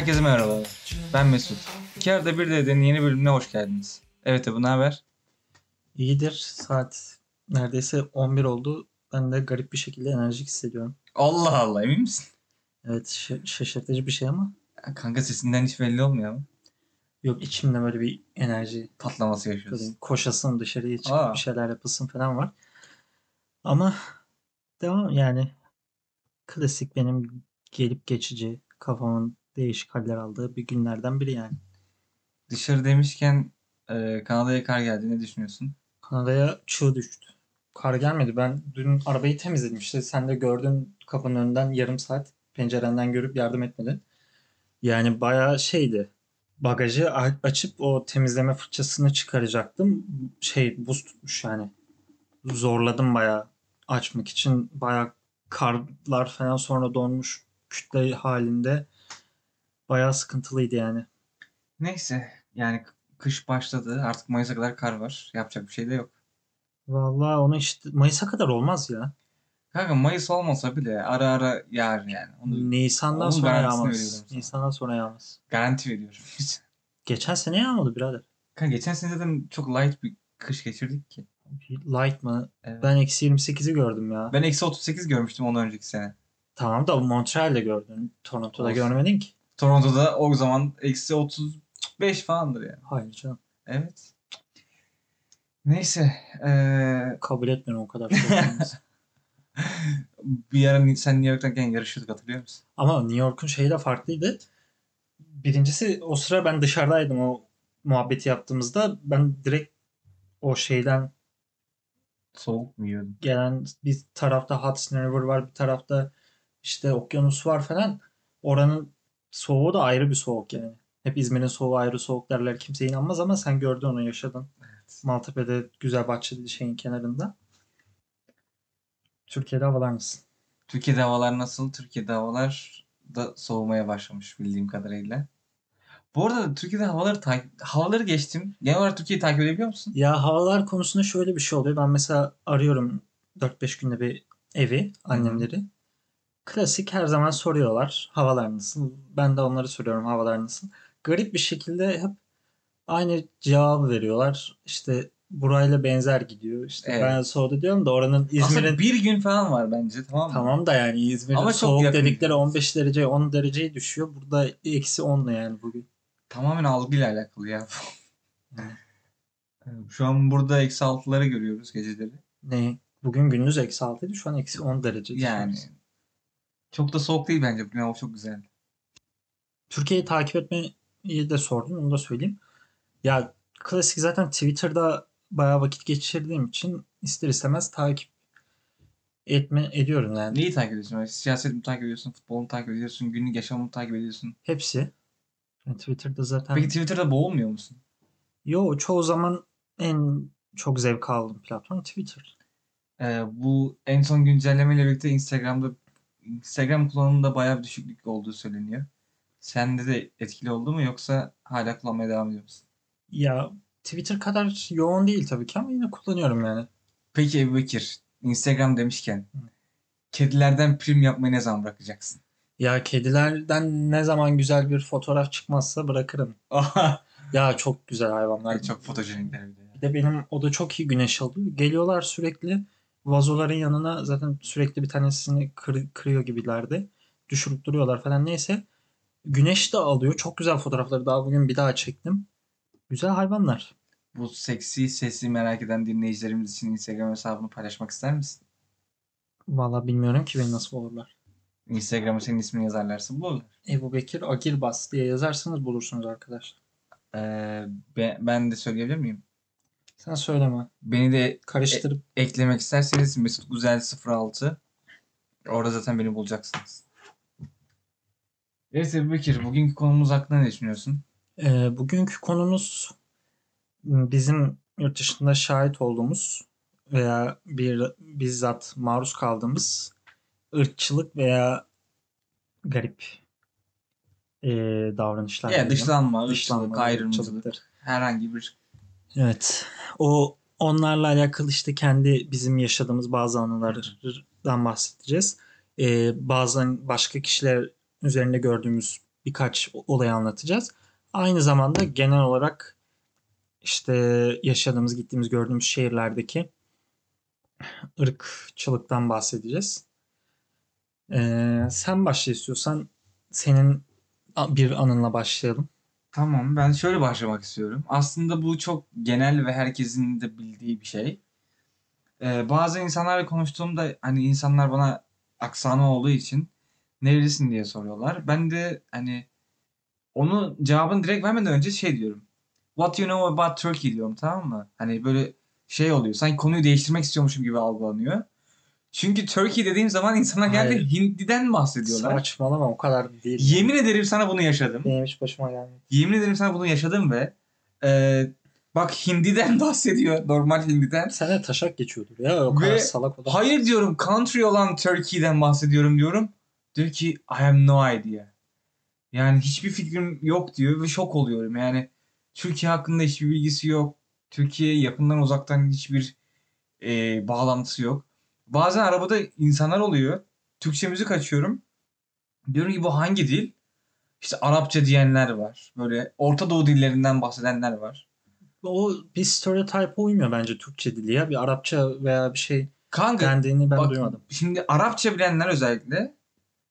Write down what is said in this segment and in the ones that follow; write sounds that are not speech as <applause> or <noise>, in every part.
Herkese merhaba. Ben Mesut. İki arada bir dedenin yeni bölümüne hoş geldiniz. Evet Ebu ne haber? İyidir. Saat neredeyse 11 oldu. Ben de garip bir şekilde enerjik hissediyorum. Allah Allah emin misin? Evet ş- şaşırtıcı bir şey ama Ya Kanka sesinden hiç belli olmuyor ama. yok içimde böyle bir enerji Patlaması yaşıyorsun. koşasın dışarıya çıkıp Aa. bir şeyler yapılsın falan var. Ama devam yani klasik benim gelip geçici kafamın değişik haller aldığı bir günlerden biri yani. Dışarı demişken e, Kanada'ya kar geldi. Ne düşünüyorsun? Kanada'ya çığ düştü. Kar gelmedi. Ben dün arabayı temizledim işte. Sen de gördün kapının önünden yarım saat pencerenden görüp yardım etmedin. Yani bayağı şeydi. Bagajı açıp o temizleme fırçasını çıkaracaktım. Şey buz tutmuş yani. Zorladım bayağı açmak için. Bayağı karlar falan sonra donmuş kütle halinde. Bayağı sıkıntılıydı yani. Neyse yani kış başladı. Artık Mayıs'a kadar kar var. Yapacak bir şey de yok. Vallahi onu işte Mayıs'a kadar olmaz ya. Kanka Mayıs olmasa bile ara ara yağar yani. Onu Nisan'dan onun sonra yağmaz. Nisan'dan sonra yağmaz. garanti veriyorum. <laughs> Geçen sene yağmadı birader. Kanka geçen sene zaten çok light bir kış geçirdik ki. Light mı? Evet. Ben eksi 28'i gördüm ya. Ben eksi 38 görmüştüm ondan önceki sene. Tamam da Montreal'de gördün. Toronto'da Olsun. görmedin ki. Toronto'da o zaman eksi 35 falandır yani. Hayır canım. Evet. Neyse. eee, Kabul etmiyorum o kadar. olması. <laughs> bir ara sen New York'tayken yarışıyorduk hatırlıyor musun? Ama New York'un şeyi de farklıydı. Birincisi o sıra ben dışarıdaydım o muhabbeti yaptığımızda. Ben direkt o şeyden Soğuk mu yiyordun? gelen bir tarafta Hudson River var bir tarafta işte okyanus var falan. Oranın soğuğu da ayrı bir soğuk yani. Hep İzmir'in soğuğu ayrı soğuk derler. Kimse inanmaz ama sen gördün onu yaşadın. Evet. Maltepe'de güzel bahçeli şeyin kenarında. Türkiye'de havalar nasıl? Türkiye'de havalar nasıl? Türkiye'de havalar da soğumaya başlamış bildiğim kadarıyla. Bu arada Türkiye'de havaları takip, havaları geçtim. Genel olarak Türkiye'yi takip edebiliyor musun? Ya havalar konusunda şöyle bir şey oluyor. Ben mesela arıyorum 4-5 günde bir evi, annemleri. Klasik her zaman soruyorlar havalar nasıl? Ben de onları soruyorum havalar nasıl? Garip bir şekilde hep aynı cevabı veriyorlar. İşte burayla benzer gidiyor. İşte Evet. ben soğudu diyorum da oranın İzmir'in bir gün falan var bence tamam mı? tamam da yani İzmir'in soğuk yakın. dedikleri 15 derece 10 dereceye düşüyor. Burada eksi 10'la yani bugün. Tamamen algıyla alakalı ya. Şu an burada eksi altıları görüyoruz geceleri. Ne? Bugün gündüz eksi 6'ydı şu an eksi 10 derece. Yani çok da soğuk değil bence. Hava çok güzel. Türkiye'yi takip etmeyi de sordun onu da söyleyeyim. Ya klasik zaten Twitter'da bayağı vakit geçirdiğim için ister istemez takip etme ediyorum yani. Neyi takip ediyorsun? Böyle Siyaset mi takip ediyorsun? Futbol mu takip ediyorsun? Günlük yaşamı mı takip ediyorsun? Hepsi. Yani Twitter'da zaten Peki Twitter'da boğulmuyor musun? yo çoğu zaman en çok zevk aldığım platform Twitter. Ee, bu en son güncellemeyle birlikte Instagram'da Instagram kullanımında bayağı bir düşüklük olduğu söyleniyor. Sende de etkili oldu mu yoksa hala kullanmaya devam ediyor musun? Ya Twitter kadar yoğun değil tabii ki ama yine kullanıyorum yani. Peki Ebu Bekir, Instagram demişken kedilerden prim yapmayı ne zaman bırakacaksın? Ya kedilerden ne zaman güzel bir fotoğraf çıkmazsa bırakırım. <laughs> Ya çok güzel hayvanlar. Ay, çok fotojenikler bir de. Bir de benim o da çok iyi güneş alıyor. Geliyorlar sürekli vazoların yanına zaten sürekli bir tanesini kır- kırıyor gibilerdi. Düşürüp duruyorlar falan neyse. Güneş de alıyor. Çok güzel fotoğrafları daha bugün bir daha çektim. Güzel hayvanlar. Bu seksi sesi merak eden dinleyicilerimiz için Instagram hesabını paylaşmak ister misin? Vallahi bilmiyorum ki beni nasıl bulurlar. Instagram'a senin ismini yazarlarsa bulurlar. Ebu Bekir Agirbas diye yazarsanız bulursunuz arkadaşlar. Ee, be- ben de söyleyebilir miyim? Sen söyleme. Beni de Karıştırıp eklemek isterseniz Mesut Güzel 06 orada zaten beni bulacaksınız. Evet Ebu Bekir, bugünkü konumuz hakkında ne düşünüyorsun? Ee, bugünkü konumuz bizim yurt dışında şahit olduğumuz veya bir bizzat maruz kaldığımız ırkçılık veya garip e, davranışlar. Ya diyelim. dışlanma, Dışlanma, ırkçılık, ayrımcılık, herhangi bir Evet. O onlarla alakalı işte kendi bizim yaşadığımız bazı anılardan bahsedeceğiz. Ee, bazen başka kişiler üzerinde gördüğümüz birkaç olayı anlatacağız. Aynı zamanda genel olarak işte yaşadığımız, gittiğimiz, gördüğümüz şehirlerdeki ırkçılıktan bahsedeceğiz. Ee, sen başla istiyorsan senin bir anınla başlayalım. Tamam ben şöyle başlamak istiyorum. Aslında bu çok genel ve herkesin de bildiği bir şey. Ee, bazı insanlarla konuştuğumda hani insanlar bana aksanı olduğu için nerelisin diye soruyorlar. Ben de hani onu cevabını direkt vermeden önce şey diyorum. What you know about Turkey diyorum tamam mı? Hani böyle şey oluyor. Sanki konuyu değiştirmek istiyormuşum gibi algılanıyor. Çünkü Turkey dediğim zaman insanlar genelde Hayır. Hindi'den bahsediyorlar. Saçmalama o kadar değil. Yemin ederim sana bunu yaşadım. Benim hiç başıma gelmedi. Yemin ederim sana bunu yaşadım ve e, bak Hindi'den <laughs> bahsediyor. Normal Hindi'den. Sen de taşak geçiyordur ya o kadar Ve salak olan. Hayır diyorum country olan Turkey'den bahsediyorum diyorum. Diyor ki I have no idea. Yani hiçbir fikrim yok diyor ve şok oluyorum. Yani Türkiye hakkında hiçbir bilgisi yok. Türkiye yakından uzaktan hiçbir e, bağlantısı yok. Bazen arabada insanlar oluyor. Türkçe müzik açıyorum. Diyorum ki bu hangi dil? İşte Arapça diyenler var. Böyle Orta Doğu dillerinden bahsedenler var. O bir stereotype uymuyor bence Türkçe dili ya. Bir Arapça veya bir şey Kanka dendiğini ben Bak, duymadım. Şimdi Arapça bilenler özellikle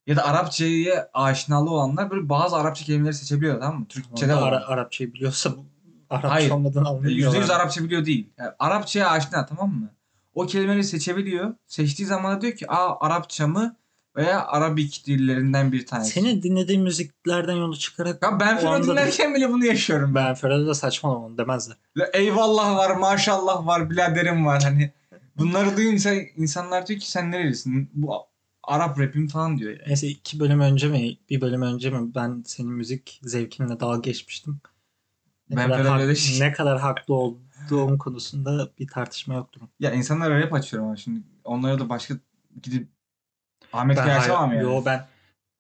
ya da Arapçaya aşinalığı olanlar böyle bazı Arapça kelimeleri seçebiliyor tamam mı? Türkçe'de Ama var. Ara- Arapçayı biliyorsa <laughs> Arapça Hayır. olmadan %100 anlamıyorlar. Arapça biliyor değil. Yani Arapçaya aşina tamam mı? O kelimeleri seçebiliyor. Seçtiği zaman da diyor ki aa Arapça mı veya Arabik dillerinden bir tanesi. Senin dinlediğin müziklerden yola çıkarak Ya ben da- dinlerken bile bunu yaşıyorum ben. Ferhat'a da saçmalama onu demezler. Eyvallah var, maşallah var, biraderim var. Hani bunları duyunca insanlar diyor ki sen nerelisin? Bu Arap rapim falan diyor yani. Neyse iki bölüm önce mi bir bölüm önce mi ben senin müzik zevkinle dalga geçmiştim. Ne Ben kadar, hak- ne kadar haklı olduğum konusunda bir tartışma yoktur. Ya insanlar rap açıyor ama şimdi onlara da başka gidip Ahmet Kaya hayır- açamam yani. Yo ben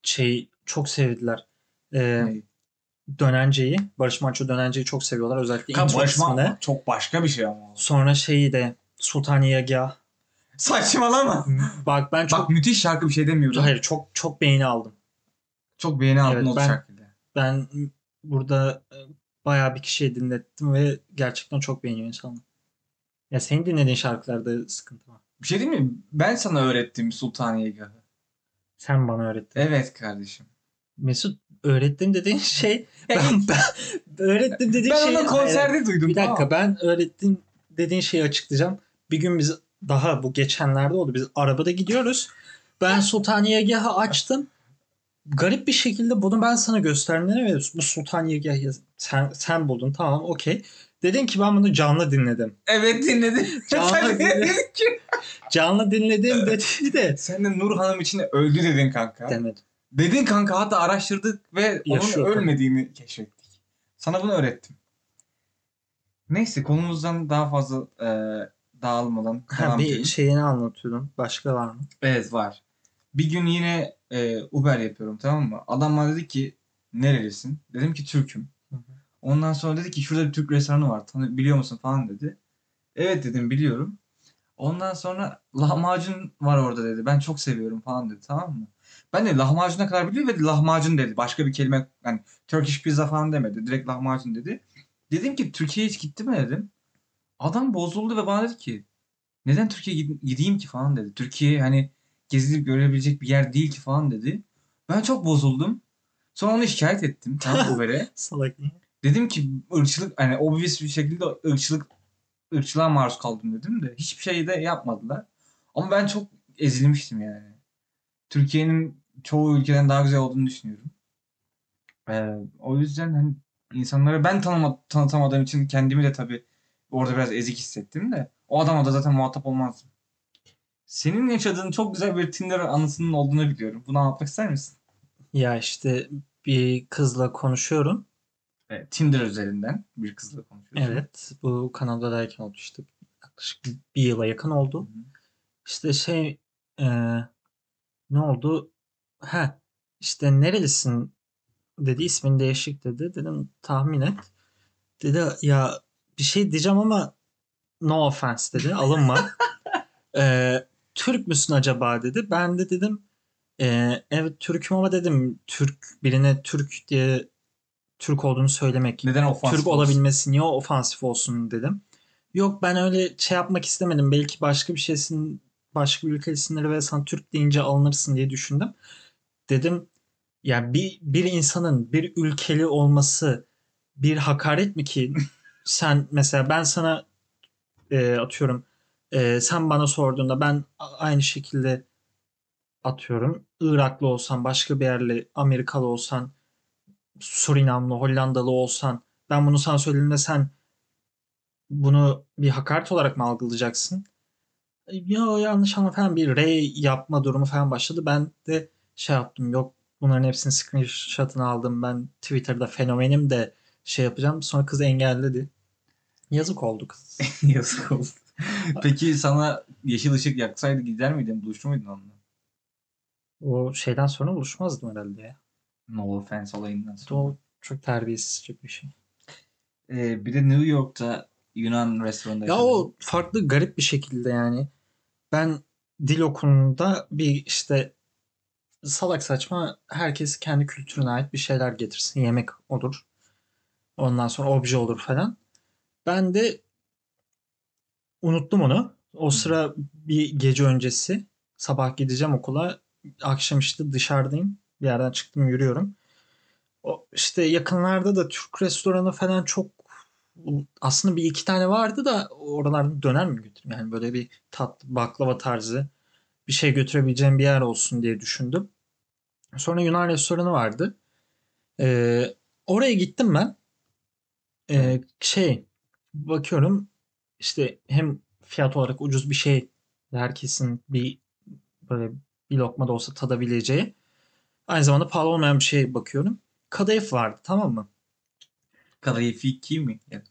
şey çok sevdiler. Ee, Ne? Dönence'yi, Barış Manço Dönence'yi çok seviyorlar. Özellikle intro Barış kısmını. Manço çok başka bir şey ama. Sonra şeyi de Sultaniye Gah. Saçmalama. Bak ben çok Bak müthiş şarkı bir şey demiyorum. hayır çok çok beğeni aldım. Çok beğeni aldın Evet, o ben- şarkıyla. Ben burada bayağı bir kişiye dinlettim ve gerçekten çok beğeniyor insanlar. Ya senin dinlediğin şarkılarda sıkıntı var. Bir şey değil mi? Ben sana öğrettim Sultaniye Gahı. Sen bana öğrettin. Evet kardeşim. Mesut öğrettim dediğin <laughs> şey ben, ben öğrettim dediğin ben şey onu konserde duydum. Bir dakika tamam. ben öğrettim dediğin şeyi açıklayacağım. Bir gün biz daha bu geçenlerde oldu. Biz arabada gidiyoruz. Ben Sultaniyegah'ı açtım. Garip bir şekilde bunu ben sana gösterdim. Ne bu Sultaniyegah yaz- sen, sen buldun tamam okey. Dedin ki ben bunu canlı dinledim. Evet dinledim. <laughs> Canlı Sen de dinle- dedin ki. Canlı dinledim dedi de Sen de Nur Hanım için öldü dedin kanka. demedim. Dedin kanka hatta araştırdık ve Yaşıyor onun tabii. ölmediğini keşfettik. Sana bunu öğrettim. Neyse konumuzdan daha fazla e, dağılmadan Ha, bir şeyini anlatıyordum. Başka var mı? Evet var. Bir gün yine e, Uber yapıyorum tamam mı? Adam bana dedi ki nerelisin? Dedim ki Türk'üm. Hı hı. Ondan sonra dedi ki şurada bir Türk restoranı var. Tanı biliyor musun falan dedi. Evet dedim biliyorum. Ondan sonra lahmacun var orada dedi. Ben çok seviyorum falan dedi tamam mı? Ben de lahmacuna kadar biliyor ve lahmacun dedi. Başka bir kelime yani Turkish pizza falan demedi. Direkt lahmacun dedi. Dedim ki Türkiye'ye hiç gitti mi dedim. Adam bozuldu ve bana dedi ki neden Türkiye'ye gid- gideyim ki falan dedi. Türkiye hani gezilip görebilecek bir yer değil ki falan dedi. Ben çok bozuldum. Sonra onu şikayet ettim tamam <laughs> Uber'e. Salak? Dedim ki ırkçılık hani obvious bir şekilde ırkçılık ırkçılığa maruz kaldım dedim de hiçbir şey de yapmadılar. Ama ben çok ezilmiştim yani. Türkiye'nin çoğu ülkeden daha güzel olduğunu düşünüyorum. Ee, o yüzden hani insanlara ben tanıma, tanıtamadığım için kendimi de tabii orada biraz ezik hissettim de o adama da zaten muhatap olmazdım. Senin yaşadığın çok güzel bir Tinder anısının olduğunu biliyorum. Bunu anlatmak ister misin? Ya işte bir kızla konuşuyorum. Evet, Tinder üzerinden bir kızla konuşuyorsun. Evet. Bu kanalda derken oldu işte. Yaklaşık bir yıla yakın oldu. Hı hı. İşte şey e, ne oldu? Ha işte nerelisin dedi ismin değişik dedi. Dedim tahmin et. Dedi ya bir şey diyeceğim ama no offense dedi. Alınma. <laughs> E, Türk müsün acaba dedi. Ben de dedim Ee, evet Türk'üm ama dedim Türk birine Türk diye Türk olduğunu söylemek. Neden ofansif Türk olsun? olabilmesi niye ofansif olsun dedim. Yok ben öyle şey yapmak istemedim. Belki başka bir şeysin, başka bir ülke isimleri ve sen Türk deyince alınırsın diye düşündüm. Dedim ya bir, bir insanın bir ülkeli olması bir hakaret mi ki? <laughs> sen mesela ben sana e, atıyorum e, sen bana sorduğunda ben aynı şekilde atıyorum Iraklı olsan başka bir yerli Amerikalı olsan Surinamlı Hollandalı olsan ben bunu sana söylediğimde sen bunu bir hakaret olarak mı algılayacaksın? Ya yanlış anlama falan bir R yapma durumu falan başladı. Ben de şey yaptım yok bunların hepsini screenshot'ını aldım. Ben Twitter'da fenomenim de şey yapacağım. Sonra kız engelledi. Yazık oldu kız. <laughs> Yazık oldu. <laughs> Peki sana yeşil ışık yaksaydı gider miydin? Buluşur muydun onunla? O şeyden sonra buluşmazdım herhalde ya. No offense olayından sonra. O çok terbiyesizce bir şey. Ee, bir de New York'ta Yunan restoranında Ya yaşadım. o farklı garip bir şekilde yani. Ben dil okulunda bir işte salak saçma herkes kendi kültürüne ait bir şeyler getirsin. Yemek olur. Ondan sonra obje olur falan. Ben de unuttum onu. O sıra bir gece öncesi sabah gideceğim okula. Akşam işte dışarıdayım. Bir yerden çıktım yürüyorum. O işte yakınlarda da Türk restoranı falan çok aslında bir iki tane vardı da oralardan döner mi götüreyim? Yani böyle bir tat baklava tarzı bir şey götürebileceğim bir yer olsun diye düşündüm. Sonra Yunan restoranı vardı. Ee, oraya gittim ben. Ee, şey bakıyorum işte hem fiyat olarak ucuz bir şey herkesin bir böyle bir lokma da olsa tadabileceği. Aynı zamanda pahalı olmayan bir şey bakıyorum. Kadayıf vardı tamam mı? Kadayıfiki mi? Ya,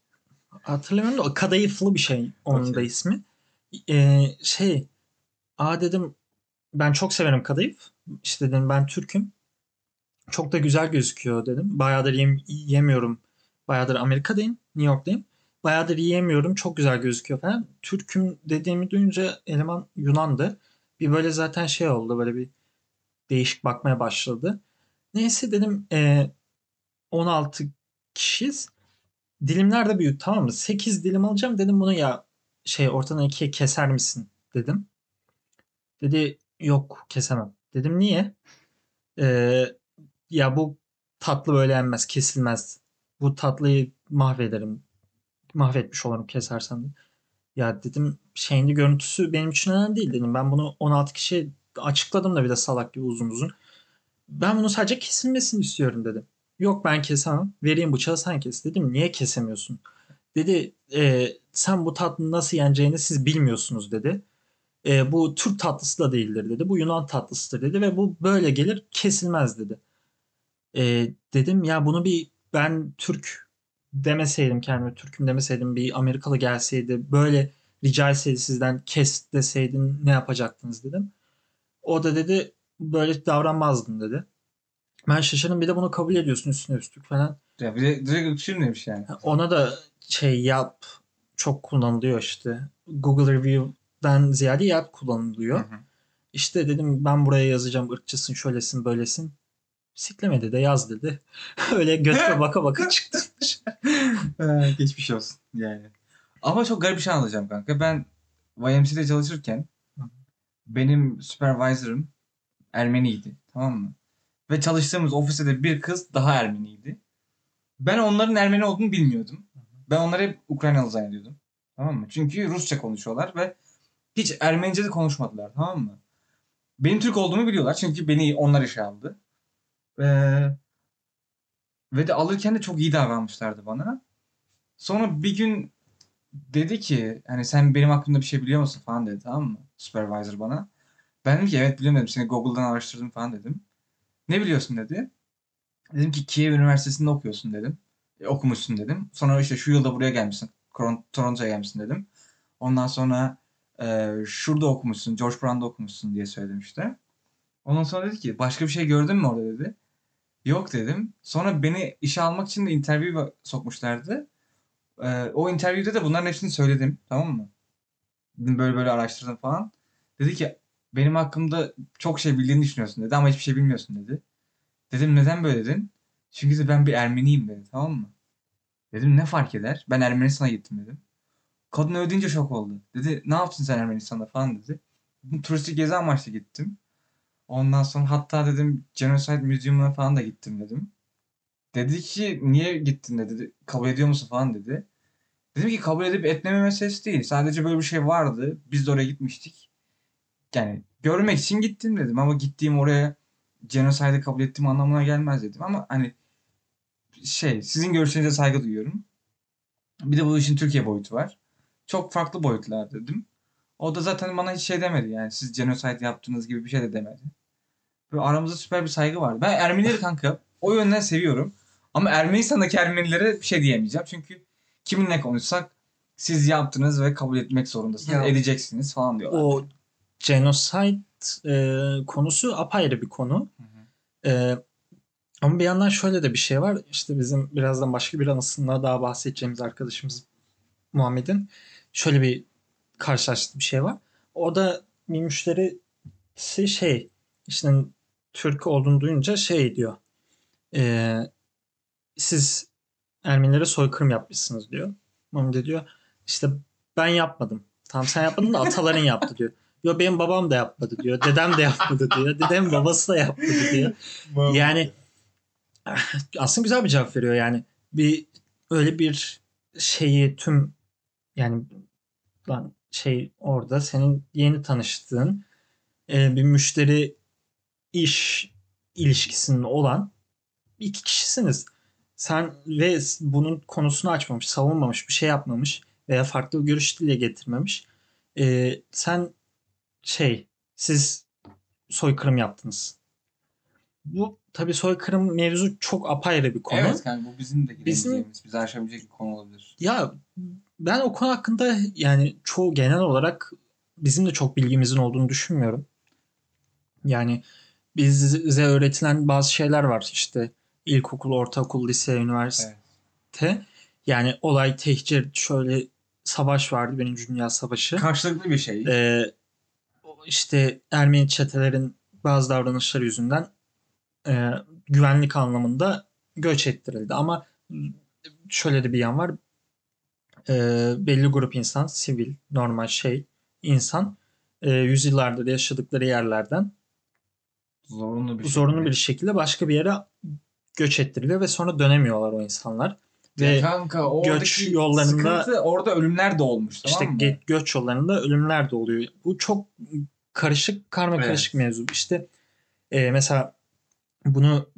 Hatırlamıyorum da kadayıflı bir şey onun da Okey. ismi. Ee, şey aa dedim ben çok severim kadayıf. İşte dedim ben Türk'üm. Çok da güzel gözüküyor dedim. Bayağıdır yem- yemiyorum. Bayağıdır Amerika'dayım. New York'tayım. Bayağıdır yiyemiyorum. Çok güzel gözüküyor falan. Türk'üm dediğimi duyunca eleman Yunan'dı. Bir böyle zaten şey oldu. Böyle bir değişik bakmaya başladı. Neyse dedim e, 16 kişiyiz. Dilimler de büyük tamam mı? 8 dilim alacağım dedim bunu ya şey ortadan ikiye keser misin dedim. Dedi yok kesemem. Dedim niye? Ee, ya bu tatlı böyle yenmez kesilmez. Bu tatlıyı mahvederim. Mahvetmiş olurum kesersem. de. Ya dedim şeyin de görüntüsü benim için önemli değil dedim. Ben bunu 16 kişiye açıkladım da bir de salak gibi uzun uzun. Ben bunu sadece kesilmesini istiyorum dedim. Yok ben kesemem. Vereyim bıçağı sen kes. Dedim niye kesemiyorsun? Dedi "E, sen bu tatlının nasıl yeneceğini siz bilmiyorsunuz dedi. "E, bu Türk tatlısı da değildir dedi. Bu Yunan tatlısıdır dedi ve bu böyle gelir kesilmez dedi. E, dedim ya bunu bir ben Türk demeseydim kendime Türk'üm demeseydim bir Amerikalı gelseydi böyle rica etseydi sizden kes deseydin ne yapacaktınız dedim. O da dedi böyle davranmazdın dedi. Ben şaşırdım bir de bunu kabul ediyorsun üstüne üstlük falan. Ya bir de direkt demiş yani. Ona da şey yap çok kullanılıyor işte. Google Review'den ziyade yap kullanılıyor. Hı hı. İşte dedim ben buraya yazacağım ırkçısın şöylesin böylesin. Siklemedi de yaz dedi. <laughs> Öyle götüre baka baka çıktı. <laughs> Ee, Geçmiş olsun yani. Ama çok garip bir şey anlatacağım kanka. Ben YMC'de çalışırken benim supervisor'ım Ermeniydi. Tamam mı? Ve çalıştığımız ofiste de bir kız daha Ermeniydi. Ben onların Ermeni olduğunu bilmiyordum. Ben onları hep Ukraynalı zannediyordum. Tamam mı? Çünkü Rusça konuşuyorlar ve hiç Ermenice de konuşmadılar. Tamam mı? Benim Türk olduğumu biliyorlar. Çünkü beni onlar işe aldı. Ee, ve de alırken de çok iyi davranmışlardı bana. Sonra bir gün dedi ki hani sen benim hakkımda bir şey biliyor musun falan dedi tamam mı? Supervisor bana. Ben dedim ki evet biliyorum dedim. Seni Google'dan araştırdım falan dedim. Ne biliyorsun dedi. Dedim ki Kiev Üniversitesi'nde okuyorsun dedim. E, okumuşsun dedim. Sonra işte şu yılda buraya gelmişsin. Toron- Toronto'ya gelmişsin dedim. Ondan sonra e, şurada okumuşsun. George Brown'da okumuşsun diye söyledim işte. Ondan sonra dedi ki başka bir şey gördün mü orada dedi. Yok dedim. Sonra beni işe almak için de interview sokmuşlardı. Ee, o interview'de de bunların hepsini söyledim. Tamam mı? Dedim böyle böyle araştırdım falan. Dedi ki benim hakkımda çok şey bildiğini düşünüyorsun dedi ama hiçbir şey bilmiyorsun dedi. Dedim neden böyle dedin? Çünkü de ben bir Ermeniyim dedi tamam mı? Dedim ne fark eder? Ben Ermenistan'a gittim dedim. Kadın ödeyince şok oldu. Dedi ne yaptın sen Ermenistan'da falan dedi. Turistik gezi amaçlı gittim. Ondan sonra hatta dedim Genocide Museum'una falan da gittim dedim. Dedi ki niye gittin dedi. Kabul ediyor musun falan dedi. Dedim ki kabul edip etmeme meselesi değil. Sadece böyle bir şey vardı. Biz de oraya gitmiştik. Yani görmek için gittim dedim ama gittiğim oraya genocide'ı kabul ettiğim anlamına gelmez dedim ama hani şey sizin görüşlerinize saygı duyuyorum. Bir de bu işin Türkiye boyutu var. Çok farklı boyutlar dedim. O da zaten bana hiç şey demedi yani siz genocide yaptığınız gibi bir şey de demedi. Böyle aramızda süper bir saygı vardı. Ben Ermenileri kanka o yönden seviyorum. Ama Ermenistan'daki Ermenilere bir şey diyemeyeceğim. Çünkü kiminle konuşsak siz yaptınız ve kabul etmek zorundasınız. Ya. Edeceksiniz falan diyorlar. O genocide e, konusu apayrı bir konu. Hı hı. E, ama bir yandan şöyle de bir şey var. İşte bizim birazdan başka bir anısında daha bahsedeceğimiz arkadaşımız Muhammed'in şöyle bir karşılaştığı bir şey var. O da bir müşterisi şey işte Türk olduğunu duyunca şey diyor. E, siz Ermenilere soykırım yapmışsınız diyor. Muhammed de diyor işte ben yapmadım. Tamam sen yapmadın da ataların yaptı diyor. Yo benim babam da yapmadı diyor. Dedem de yapmadı diyor. Dedem babası da yapmadı diyor. Yani aslında güzel bir cevap veriyor yani. Bir öyle bir şeyi tüm yani lan şey orada senin yeni tanıştığın e, bir müşteri iş ilişkisinin olan iki kişisiniz. Sen ve bunun konusunu açmamış, savunmamış, bir şey yapmamış veya farklı bir görüş dile getirmemiş. E, sen şey siz soykırım yaptınız. Bu tabii soykırım mevzu çok apayrı bir konu. Evet kanka bu bizim de giremeyeceğimiz, bizi aşabilecek bir konu olabilir. Ya ben o konu hakkında yani çoğu genel olarak bizim de çok bilgimizin olduğunu düşünmüyorum. Yani bize öğretilen bazı şeyler var işte ilkokul, ortaokul, lise, üniversite. Evet. Yani olay tehcir şöyle savaş vardı Birinci Dünya Savaşı. Karşılıklı bir şey. Ee, işte Ermeni çetelerin bazı davranışları yüzünden e, güvenlik anlamında göç ettirildi. Ama şöyle de bir yan var. Ee, belli grup insan, sivil, normal şey, insan e, yüzyıllardır yaşadıkları yerlerden zorunlu bir zorunlu şekilde. bir şekilde başka bir yere göç ettiriliyor ve sonra dönemiyorlar o insanlar. Ya Ve kanka göç yollarında- sıkıntı orada ölümler de olmuş tamam işte mı? ge- göç yollarında ölümler de oluyor. Bu çok karışık, karma Evet. karışık mevzu. İşte e, mesela bunu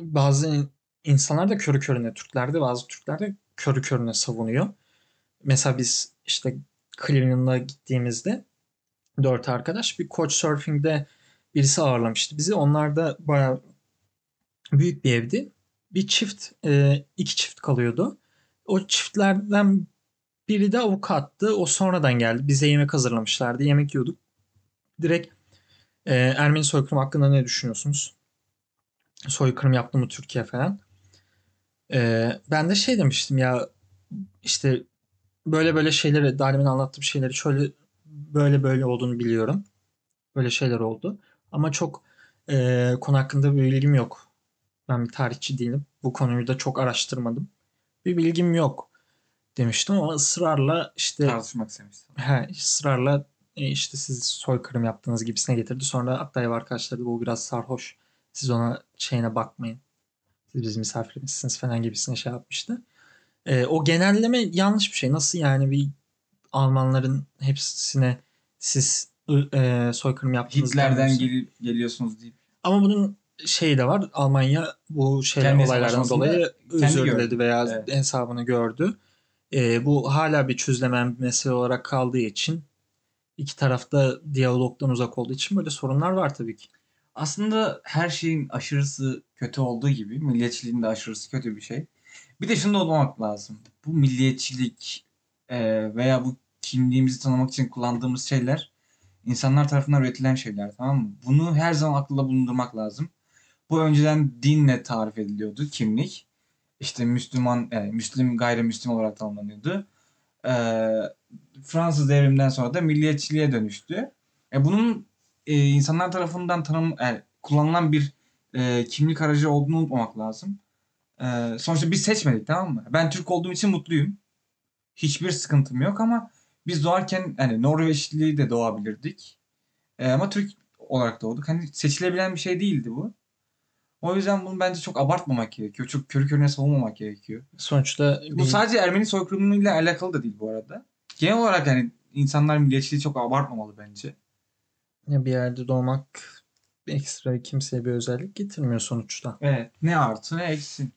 bazı in- insanlar da körü körüne Türklerde bazı Türkler de körü körüne savunuyor. Mesela biz işte Cleveland'a gittiğimizde dört arkadaş bir Couchsurfing'de birisi ağırlamıştı bizi. Onlar da bayağı büyük bir evdi. Bir çift, e, iki çift kalıyordu. O çiftlerden biri de avukattı. O sonradan geldi. Bize yemek hazırlamışlardı. Yemek yiyorduk. Direkt e, Ermeni soykırım hakkında ne düşünüyorsunuz? Soykırım yaptı mı Türkiye falan. E, ben de şey demiştim ya işte böyle böyle şeyleri daha demin anlattığım şeyleri şöyle böyle böyle olduğunu biliyorum. Böyle şeyler oldu. Ama çok e, konu hakkında bir bilgim yok. Ben bir tarihçi değilim. Bu konuyu da çok araştırmadım. Bir bilgim yok demiştim ama ısrarla işte Tartışmak istemiştim. he, ısrarla e, işte siz soykırım yaptığınız gibisine getirdi. Sonra hatta ev arkadaşları da bu biraz sarhoş. Siz ona şeyine bakmayın. Siz bizim misafirimizsiniz falan gibisine şey yapmıştı. E, o genelleme yanlış bir şey. Nasıl yani bir Almanların hepsine siz e, soykırım yaptınız. Hitler'den gel- geliyorsunuz deyip ama bunun şeyi de var. Almanya bu şeyler Kendi olaylardan dolayı özür diledi veya Evet. hesabını gördü. Ee, bu hala bir çözülemeyen bir mesele olarak kaldığı için iki tarafta diyalogdan uzak olduğu için böyle sorunlar var tabii ki. aslında her şeyin aşırısı kötü olduğu gibi milliyetçiliğin de aşırısı kötü bir şey. Bir de şunu da unutmamak lazım. Bu milliyetçilik e, veya bu kimliğimizi tanımak için kullandığımız şeyler insanlar tarafından üretilen şeyler tamam mı? Bunu her zaman aklında bulundurmak lazım. Bu önceden dinle tarif ediliyordu kimlik. İşte Müslüman, yani Müslüm gayrimüslim olarak tanımlanıyordu. E, Fransız devriminden sonra da milliyetçiliğe dönüştü. E, bunun e, insanlar tarafından tanım, yani kullanılan bir e, kimlik aracı olduğunu unutmamak lazım. E, sonuçta biz seçmedik tamam mı? Ben Türk olduğum için mutluyum. Hiçbir sıkıntım yok ama biz doğarken hani Norveçli de doğabilirdik. E, ama Türk olarak doğduk. Hani seçilebilen bir şey değildi bu. O yüzden bunu bence çok abartmamak gerekiyor. Çok körü körüne savunmamak gerekiyor. Sonuçta Bu bir- sadece Ermeni soykırımıyla alakalı da değil bu arada. Genel olarak yani insanlar milliyetçiliği çok abartmamalı bence. Ya bir yerde doğmak ekstra kimseye bir özellik getirmiyor sonuçta. Evet. Ne artı ne eksi.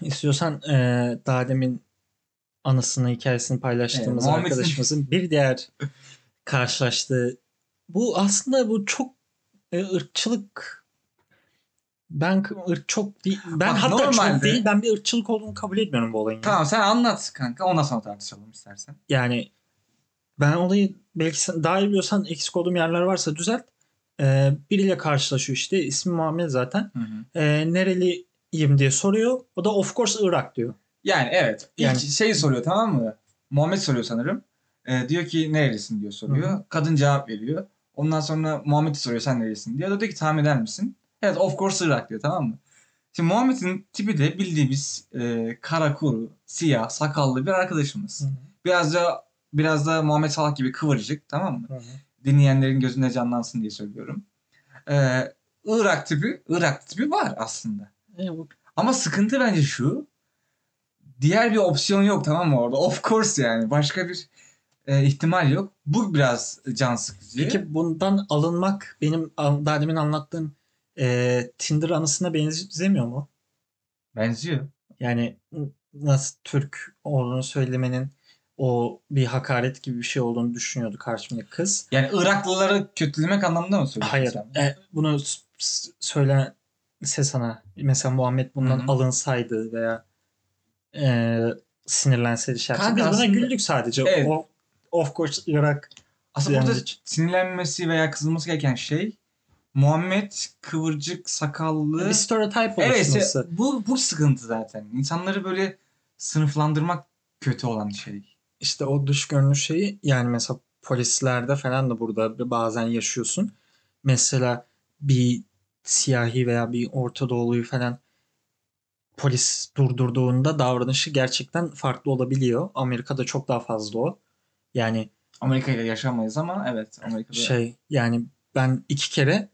İstiyorsan eee daha demin anısını, hikayesini paylaştığımız Evet, arkadaşımızın bir diğer karşılaştığı bu aslında bu çok e, ırkçılık ben ırk çok değil ben Bak, hatta çok normalde- değil ben bir ırkçılık olduğunu kabul etmiyorum bu olayın. Tamam sen anlat kanka. Ondan sonra tartışalım istersen. Yani ben olayı belki sen daha iyi biliyorsan eksik olduğum yerler varsa düzelt. Ee, biriyle karşılaşıyor işte. ismi Muhammed zaten. Hı hı. Ee, nereliyim diye soruyor. O da of course Irak diyor. Yani evet. İlk Yani- şeyi soruyor tamam mı? Muhammed soruyor sanırım. Ee, diyor ki nerelisin diyor soruyor. Hı Kadın cevap veriyor. Ondan sonra Muhammed soruyor sen nerelisin diyor. O da diyor ki tahmin eder misin? Evet of course Irak diyor tamam mı? Şimdi Muhammed'in tipi de bildiğimiz e, kara kuru, siyah, sakallı bir arkadaşımız. Biraz da biraz da Muhammed Salah gibi kıvırcık tamam mı? Dinleyenlerin gözünde canlansın diye söylüyorum. Ee, Irak tipi, Irak tipi var aslında. E, bu- Ama sıkıntı bence şu. Diğer bir opsiyon yok tamam mı orada? Of course yani. Başka bir e, ihtimal yok. Bu biraz can sıkıcı. Peki bundan alınmak benim daha demin anlattığım e, Tinder anısına benzemiyor mu? Benziyor. Yani nasıl Türk olduğunu söylemenin o bir hakaret gibi bir şey olduğunu düşünüyordu karşımdaki kız. Yani Iraklıları kötülemek anlamında mı söylüyorsun Hayır. sen? E, bunu söylense sana mesela Muhammed bundan Hı hı. alınsaydı veya e, sinirlenseydi şey yapsa, Kanka biz buna güldük sadece. Evet. O, of course Irak Aslında burada sinirlenmesi veya kızılması gereken şey Muhammed kıvırcık, sakallı. bir stereotype Evet oluşması. işte bu, bu sıkıntı zaten. İnsanları böyle sınıflandırmak kötü olan şey. İşte o dış görünüş şeyi yani mesela polislerde falan da burada bazen yaşıyorsun. Mesela bir siyahi veya bir Orta Doğuluyu falan polis durdurduğunda davranışı gerçekten farklı olabiliyor. Amerika'da çok daha fazla o. Yani Amerika ile yaşamayız ama evet Amerika'da. şey yani ben iki kere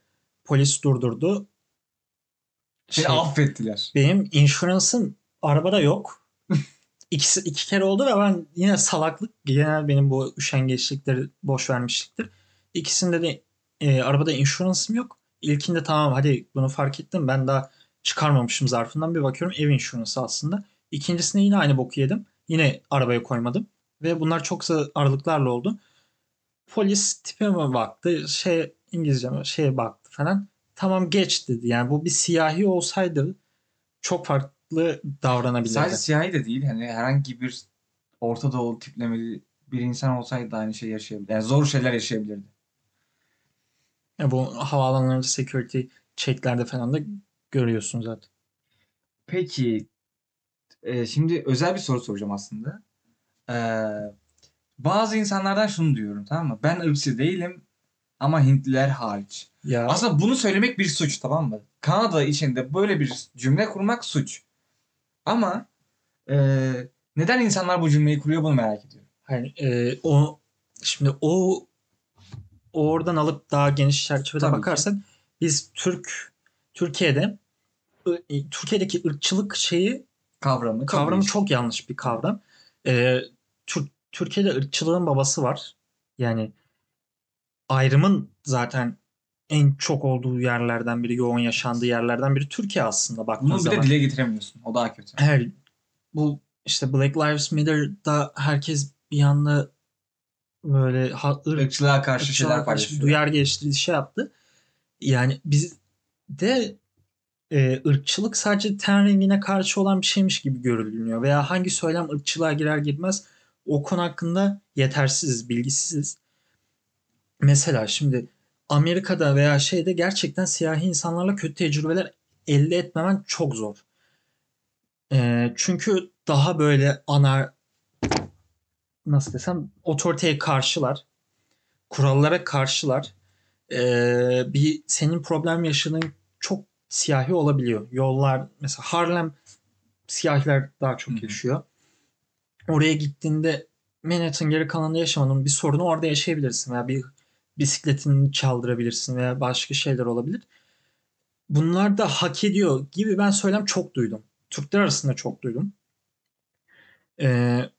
polis durdurdu. Seni Şey, affettiler. benim insurance'ım arabada yok. <laughs> İkisi iki kere oldu ve ben yine salaklık genel benim bu üşengeçlikleri boş vermişliktir. İkisinde de e, arabada insurance'ım yok. İlkinde tamam hadi bunu fark ettim ben daha çıkarmamışım zarfından bir bakıyorum ev insurance'ı aslında. İkincisinde yine aynı boku yedim. Yine arabaya koymadım. Ve bunlar çok aralıklarla oldu. Polis tipime baktı. Şey İngilizce şeye baktı falan. Tamam geç dedi. Yani bu bir siyahi olsaydı çok farklı davranabilirdi. Sadece siyahi de değil. Hani herhangi bir Orta Doğu tiplemeli bir insan olsaydı da aynı şey yaşayabilirdi. Yani zor şeyler yaşayabilirdi. Ya bu havaalanlarında security checklerde falan da görüyorsun zaten. Peki e, şimdi özel bir soru soracağım aslında. E, bazı insanlardan şunu diyorum tamam mı? Ben ırkçı değilim ama Hintliler hariç. Ya Aslında bunu söylemek bir suç tamam mı? Kanada içinde böyle bir cümle kurmak suç. Ama e, neden insanlar bu cümleyi kuruyor bunu merak ediyorum. hani e, o şimdi o oradan alıp daha geniş çerçevede Tabii ki. bakarsak biz Türk Türkiye'de ı- Türkiye'deki ırkçılık şeyi Kavramı. kavramı çok yanlış bir kavram. Ee, Tür- Türkiye'de ırkçılığın babası var. Yani ayrımın zaten en çok olduğu yerlerden biri, yoğun yaşandığı yerlerden biri Türkiye aslında baktığın Bunu bir de zaman. dile getiremiyorsun. O daha kötü. Her bu işte Black Lives Matter'da herkes bir anda böyle ha, ırk, Irkçılığa karşı şeyler ırkçılığa karşı bir paylaşıyor. duyar geliştirdi şey yaptı. Yani biz de e, ırkçılık sadece ten rengine karşı olan bir şeymiş gibi görülüyor. Veya hangi söylem ırkçılığa girer girmez o konu hakkında yetersiziz, bilgisiziz. Mesela şimdi Amerika'da veya şeyde gerçekten siyahi insanlarla kötü tecrübeler elde etmemen çok zor. E, çünkü daha böyle ana nasıl desem otoriteye karşılar. Kurallara karşılar. Ee, bir senin problem yaşadığın çok siyahi olabiliyor. Yollar mesela Harlem siyahiler daha çok Hı hı. yaşıyor. Oraya gittiğinde Manhattan geri kalanında yaşamanın bir sorunu orada yaşayabilirsin veya bir bisikletini çaldırabilirsin veya başka şeyler olabilir. Bunlar da hak ediyor gibi ben söylem çok duydum. Türkler arasında çok duydum. Ee,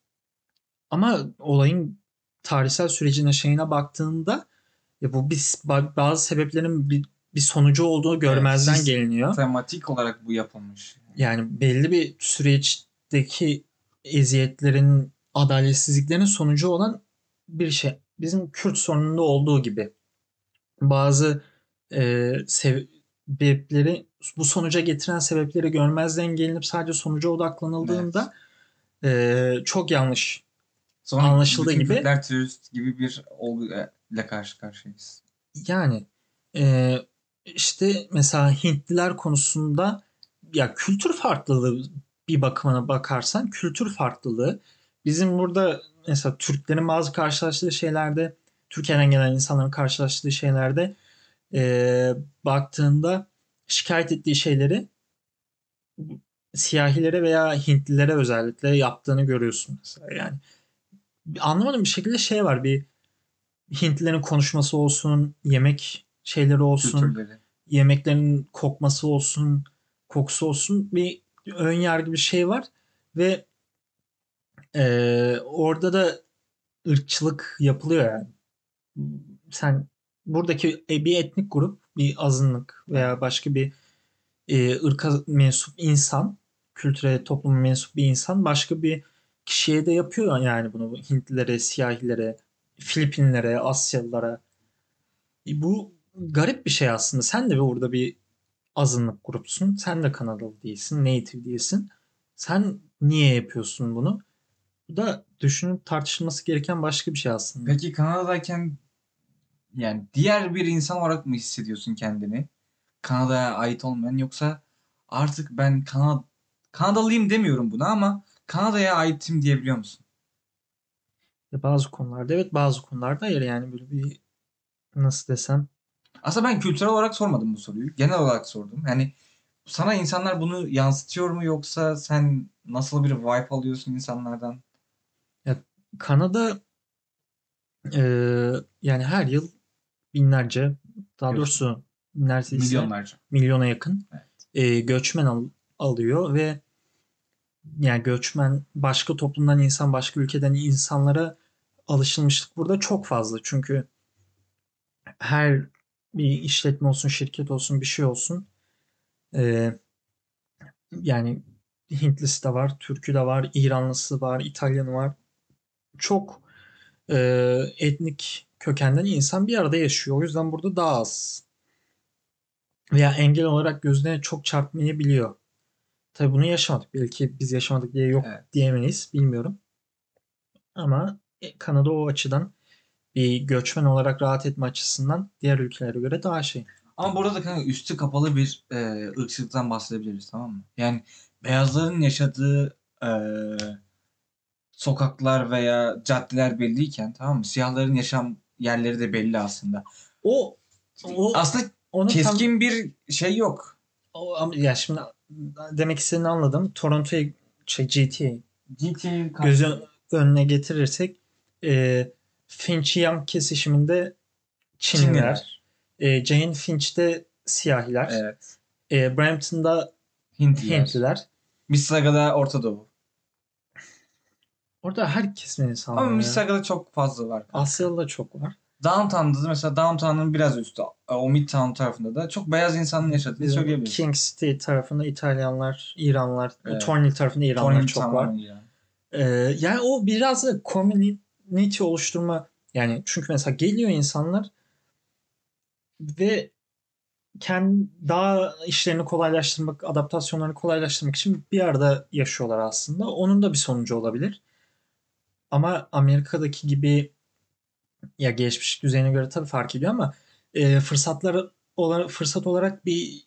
ama olayın tarihsel sürecine şeyine baktığında ya bu bir, bazı sebeplerin bir, bir sonucu olduğu görmezden siz- geliniyor. Tematik olarak bu yapılmış. Yani belli bir süreçteki eziyetlerin, adaletsizliklerin sonucu olan bir şey. Bizim Kürt sorununda olduğu gibi bazı e, sebepleri bu sonuca getiren sebepleri görmezden gelinip sadece sonuca odaklanıldığında e, çok yanlış. Sonra Anlaşıldığı gibi- Kürtler terörist gibi bir olguyla karşı karşıyayız. Yani e, işte mesela Hintliler konusunda ya kültür farklılığı bir bakımına bakarsan kültür farklılığı bizim burada mesela Türklerin bazı karşılaştığı şeylerde Türkiye'den gelen insanların karşılaştığı şeylerde e, baktığında şikayet ettiği şeyleri siyahilere veya Hintlilere özellikle yaptığını görüyorsun mesela yani. Anlamadığım bir şekilde şey var bir Hintlilerin konuşması olsun, yemek şeyleri olsun, Kültürleri. yemeklerin kokması olsun, kokusu olsun bir ön yargı bir şey var ve eee, orada da ırkçılık yapılıyor yani. Sen buradaki e, bir etnik grup, bir azınlık veya başka bir e, ırka mensup insan, kültüre, topluma mensup bir insan başka bir kişiye de yapıyor yani bunu Hintlilere, siyahilere, Filipinlere, Asyalılara. E, Bu garip bir şey aslında. Sen de burada bir azınlık grupsun. Sen de Kanadalı değilsin, native değilsin. Sen niye yapıyorsun bunu? Bu da düşünüp tartışılması gereken başka bir şey aslında. Peki Kanada'dayken yani diğer bir insan olarak mı hissediyorsun kendini? Kanada'ya ait olmayan yoksa artık ben Kanada Kanadalıyım demiyorum buna ama Kanada'ya aitim diyebiliyor musun? Bazı konularda evet bazı konularda hayır yani böyle bir nasıl desem Aslında ben kültürel olarak sormadım bu soruyu. Genel olarak sordum. Yani sana insanlar bunu yansıtıyor mu yoksa sen nasıl bir vibe alıyorsun insanlardan? Kanada e, yani her yıl binlerce daha Göç- doğrusu neredeyse Milyonlarca. milyona yakın Evet. e, göçmen al- alıyor ve yani göçmen başka toplumdan insan başka ülkeden insanlara alışılmışlık burada çok fazla. Çünkü her bir işletme olsun, şirket olsun, bir şey olsun e, yani Hintlisi de var, Türkü de var, İranlısı var, İtalyanı var. Çok e, etnik kökenden insan bir arada yaşıyor. O yüzden burada daha az. Veya engel olarak gözüne çok çarpmayabiliyor. Tabii bunu yaşamadık. Belki biz yaşamadık diye yok Evet. diyemeyiz. Bilmiyorum. Ama e, Kanada o açıdan bir göçmen olarak rahat etme açısından diğer ülkelere göre daha şey. Ama burada da kanka üstü kapalı bir e, ırkçılıktan bahsedebiliriz tamam mı? Yani beyazların yaşadığı e, sokaklar veya caddeler belliyken tamam mı? Siyahların yaşam yerleri de belli aslında. O o Aslında onu tam- keskin bir şey yok. o, ama ya şimdi demek istediğini anladım. Toronto'ya şey GTA GTA gözü önüne getirirsek e, Finch Young kesişiminde Çinliler. Çinliler. E, Jane Finch'te siyahiler. Evet. E, Brampton'da Hintliler. Hintliler. Mississauгa'da Orta Doğu. Orada her kesimin insanı Ama. Mississauгa'da çok fazla var. Asyalı da çok var. Downtown'da da mesela Downtown'un biraz üstü o Midtown tarafında da çok beyaz insanın yaşadığını Bizim söyleyebiliriz. King City tarafında İtalyanlar, İranlar, Evet. Thornhill tarafında İranlar Thornhill çok var. yani. Ee, yani o biraz da community oluşturma yani çünkü mesela geliyor insanlar ve kendi daha işlerini kolaylaştırmak, adaptasyonlarını kolaylaştırmak için bir arada yaşıyorlar aslında. Onun da bir sonucu olabilir. Ama Amerika'daki gibi ya gelişmiş düzeyine göre tabii fark ediyor ama e, fırsatlar olarak fırsat olarak bir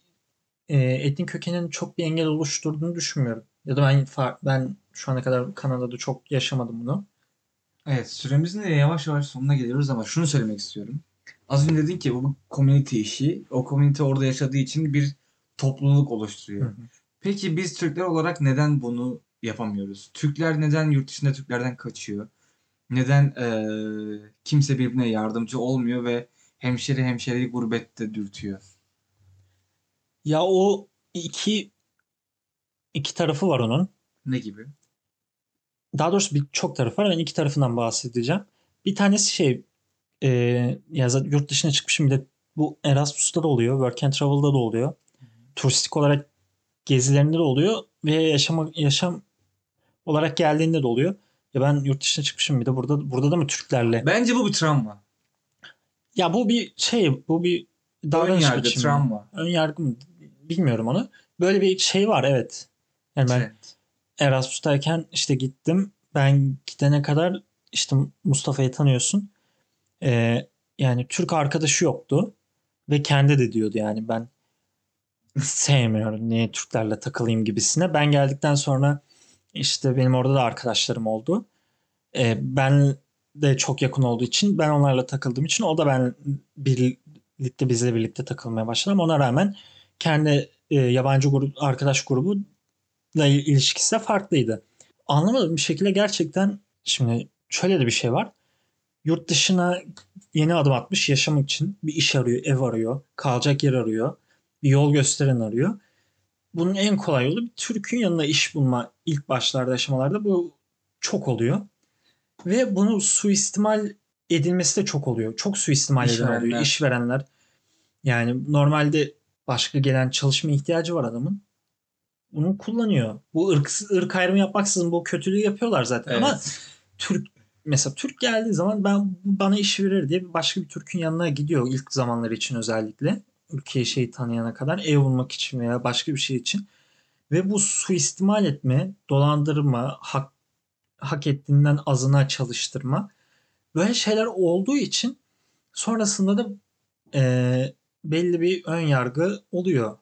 e, etnik kökenin çok bir engel oluşturduğunu düşünmüyorum. Ya da ben ben şu ana kadar Kanada'da çok yaşamadım bunu. Evet süremizin de yavaş yavaş sonuna geliyoruz ama şunu söylemek istiyorum. Az önce dedin ki bu community işi. O community orada yaşadığı için bir topluluk oluşturuyor. Hı hı. Peki biz Türkler olarak neden bunu yapamıyoruz? Türkler neden yurt dışında Türklerden kaçıyor? Neden eee, kimse birbirine yardımcı olmuyor ve hemşeri hemşereyi gurbette dürtüyor? Ya o iki iki tarafı var onun. Ne gibi? Daha doğrusu bir çok tarafı var. Ben iki tarafından bahsedeceğim. Bir tanesi şey e, ya zaten yurt dışına çıkmışım bir de bu Erasmus'ta da oluyor. Work and Travel'da da oluyor. Turistik olarak gezilerinde de oluyor ve yaşama, yaşam olarak geldiğinde de oluyor. Ya ben yurt dışına çıkmışım bir de burada burada da mı Türklerle? Bence bu bir travma. Ya bu bir şey, bu bir Ön davranış yargı, biçimi. travma. Ön yargı mı? Bilmiyorum onu. Böyle bir şey var evet. Yani ben Trend. Erasmus'tayken işte gittim. Ben gidene kadar işte Mustafa'yı tanıyorsun. Ee, yani Türk arkadaşı yoktu. Ve kendi de diyordu yani ben sevmiyorum. Niye Türklerle takılayım gibisine. Ben geldikten sonra işte benim orada da arkadaşlarım oldu. Ee, ben de çok yakın olduğu için ben onlarla takıldığım için o da ben birlikte bizle birlikte takılmaya başladı ama ona rağmen kendi e, yabancı grup arkadaş grubu ilişkisi de farklıydı. Anlamadığım bir şekilde gerçekten şimdi şöyle de bir şey var. Yurt dışına yeni adım atmış yaşamak için bir iş arıyor, ev arıyor, kalacak yer arıyor, bir yol gösteren arıyor. Bunun en kolay yolu bir Türk'ün yanında iş bulma ilk başlarda yaşamalarda bu çok oluyor. Ve bunu suistimal edilmesi de çok oluyor. Çok suistimal eden oluyor. İşverenler. Yani normalde başka gelen çalışma ihtiyacı var adamın. Bunu kullanıyor. Bu ırk, ırk ayrımı yapmaksızın bu kötülüğü yapıyorlar zaten. Ama Evet. Türk mesela Türk geldiği zaman ben bana iş verir diye başka bir Türk'ün yanına gidiyor ilk zamanları için özellikle. Ülkeyi şeyi tanıyana kadar ev bulmak için veya başka bir şey için. Ve bu suistimal etme, dolandırma, hak, hak ettiğinden azına çalıştırma böyle şeyler olduğu için sonrasında da eee, belli bir ön yargı oluyor.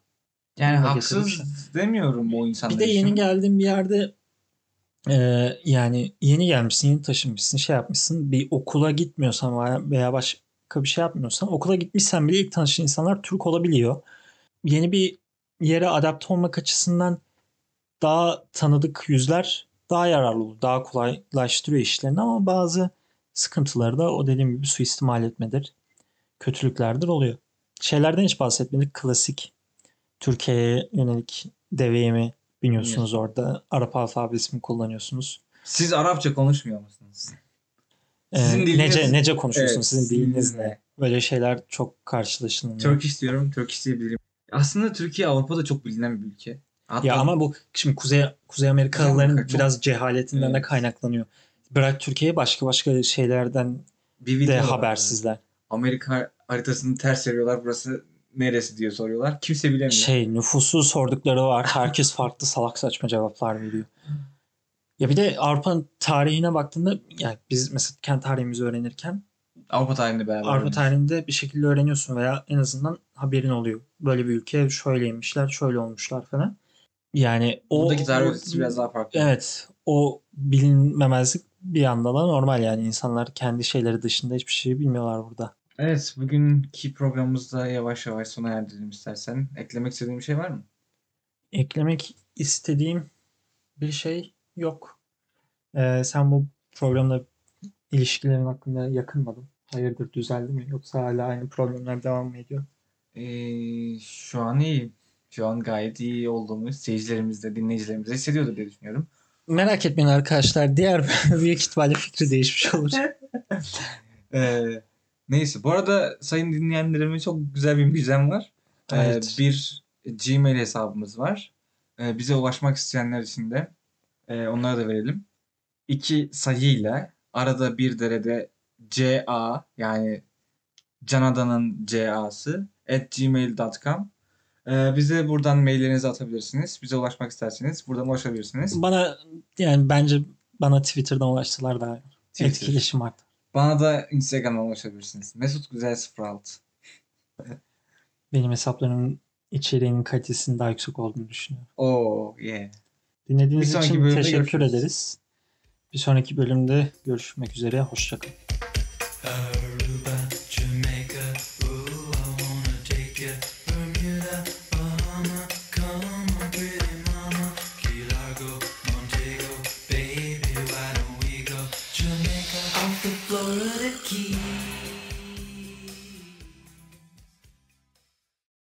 Yani haksız getirmiş. demiyorum o insanlar Bir de yeni için. geldiğin bir yerde e, yani yeni gelmişsin, yeni taşınmışsın, şey yapmışsın. Bir okula gitmiyorsan veya- veya başka bir şey yapmıyorsan okula gitmişsen bile ilk tanıştığın insanlar Türk olabiliyor. Yeni bir yere adapte olmak açısından daha tanıdık yüzler daha yararlı olur. Daha kolaylaştırıyor işlerini ama bazı sıkıntıları da o dediğim gibi suistimal etmedir. Kötülüklerdir oluyor. Şeylerden hiç bahsetmedik. Klasik Türkiye'ye yönelik deveyimi biniyorsunuz orada. Arap alfabesi mi kullanıyorsunuz? Siz Arapça konuşmuyor musunuz? Ee, Sizin diliniz- nece, nece konuşuyorsunuz? Evet, Sizin diliniz ne? Böyle şeyler çok karşılaşılıyor. Turkish diyorum. Turkish diyebilirim. Aslında Türkiye Avrupa'da çok bilinen bir ülke. Hatta Ya ama bu şimdi Kuzey Kuzey Amerikalıların Amerika çok- biraz cehaletinden de Evet. kaynaklanıyor. Bırak Türkiye'yi başka başka şeylerden bir de habersizler. Amerika haritasını ters veriyorlar. Burası neresi diye soruyorlar. Kimse bilemiyor. Şey nüfusu sordukları var. Herkes farklı salak saçma cevaplar veriyor. Ya bir de Avrupa'nın tarihine baktığında yani biz mesela kendi tarihimizi öğrenirken Avrupa tarihinde beraber. Avrupa oynuyoruz. tarihinde bir şekilde öğreniyorsun veya en azından haberin oluyor. Böyle bir ülke şöyleymişler, şöyle olmuşlar falan. Yani o Buradaki tarih o- biraz daha farklı. Evet. O bilinmemezlik bir anda da normal yani. insanlar kendi şeyleri dışında hiçbir şey bilmiyorlar burada. Evet, bugünkü programımızda yavaş yavaş sona erdirelim istersen. Eklemek istediğin bir şey var mı? Eklemek istediğim bir şey yok. Ee, sen bu programda ilişkilerin hakkında yakınmadın. Hayırdır düzeldi mi? Yoksa hala aynı problemler devam mı ediyor? Ee, şu an iyi. Şu an gayet iyi olduğumuz seyircilerimiz de dinleyicilerimiz de hissediyordur diye düşünüyorum. Merak etmeyin arkadaşlar. Diğer <laughs> büyük ihtimalle fikri değişmiş olur. <laughs> Ee, neyse. Bu arada sayın dinleyenlerime çok güzel bir müjdem var. Ee, Evet. bir Gmail hesabımız var. Ee, bize ulaşmak isteyenler için de e, onlara da verelim. İki sayıyla arada bir derede CA yani Canadan'ın CA'sı at gmail.com Ee, bize buradan maillerinizi atabilirsiniz. Bize ulaşmak isterseniz buradan ulaşabilirsiniz. Bana yani bence bana Twitter'dan ulaştılar daha Twitter. etkileşim arttı. Bana da Instagram'dan ulaşabilirsiniz. Mesut Güzel 06. Benim hesaplarımın içeriğinin kalitesinin daha yüksek olduğunu düşünüyorum. Oh yeah. Dinlediğiniz Bir için teşekkür görüşürüz. ederiz. Bir sonraki bölümde görüşmek üzere. Hoşçakalın.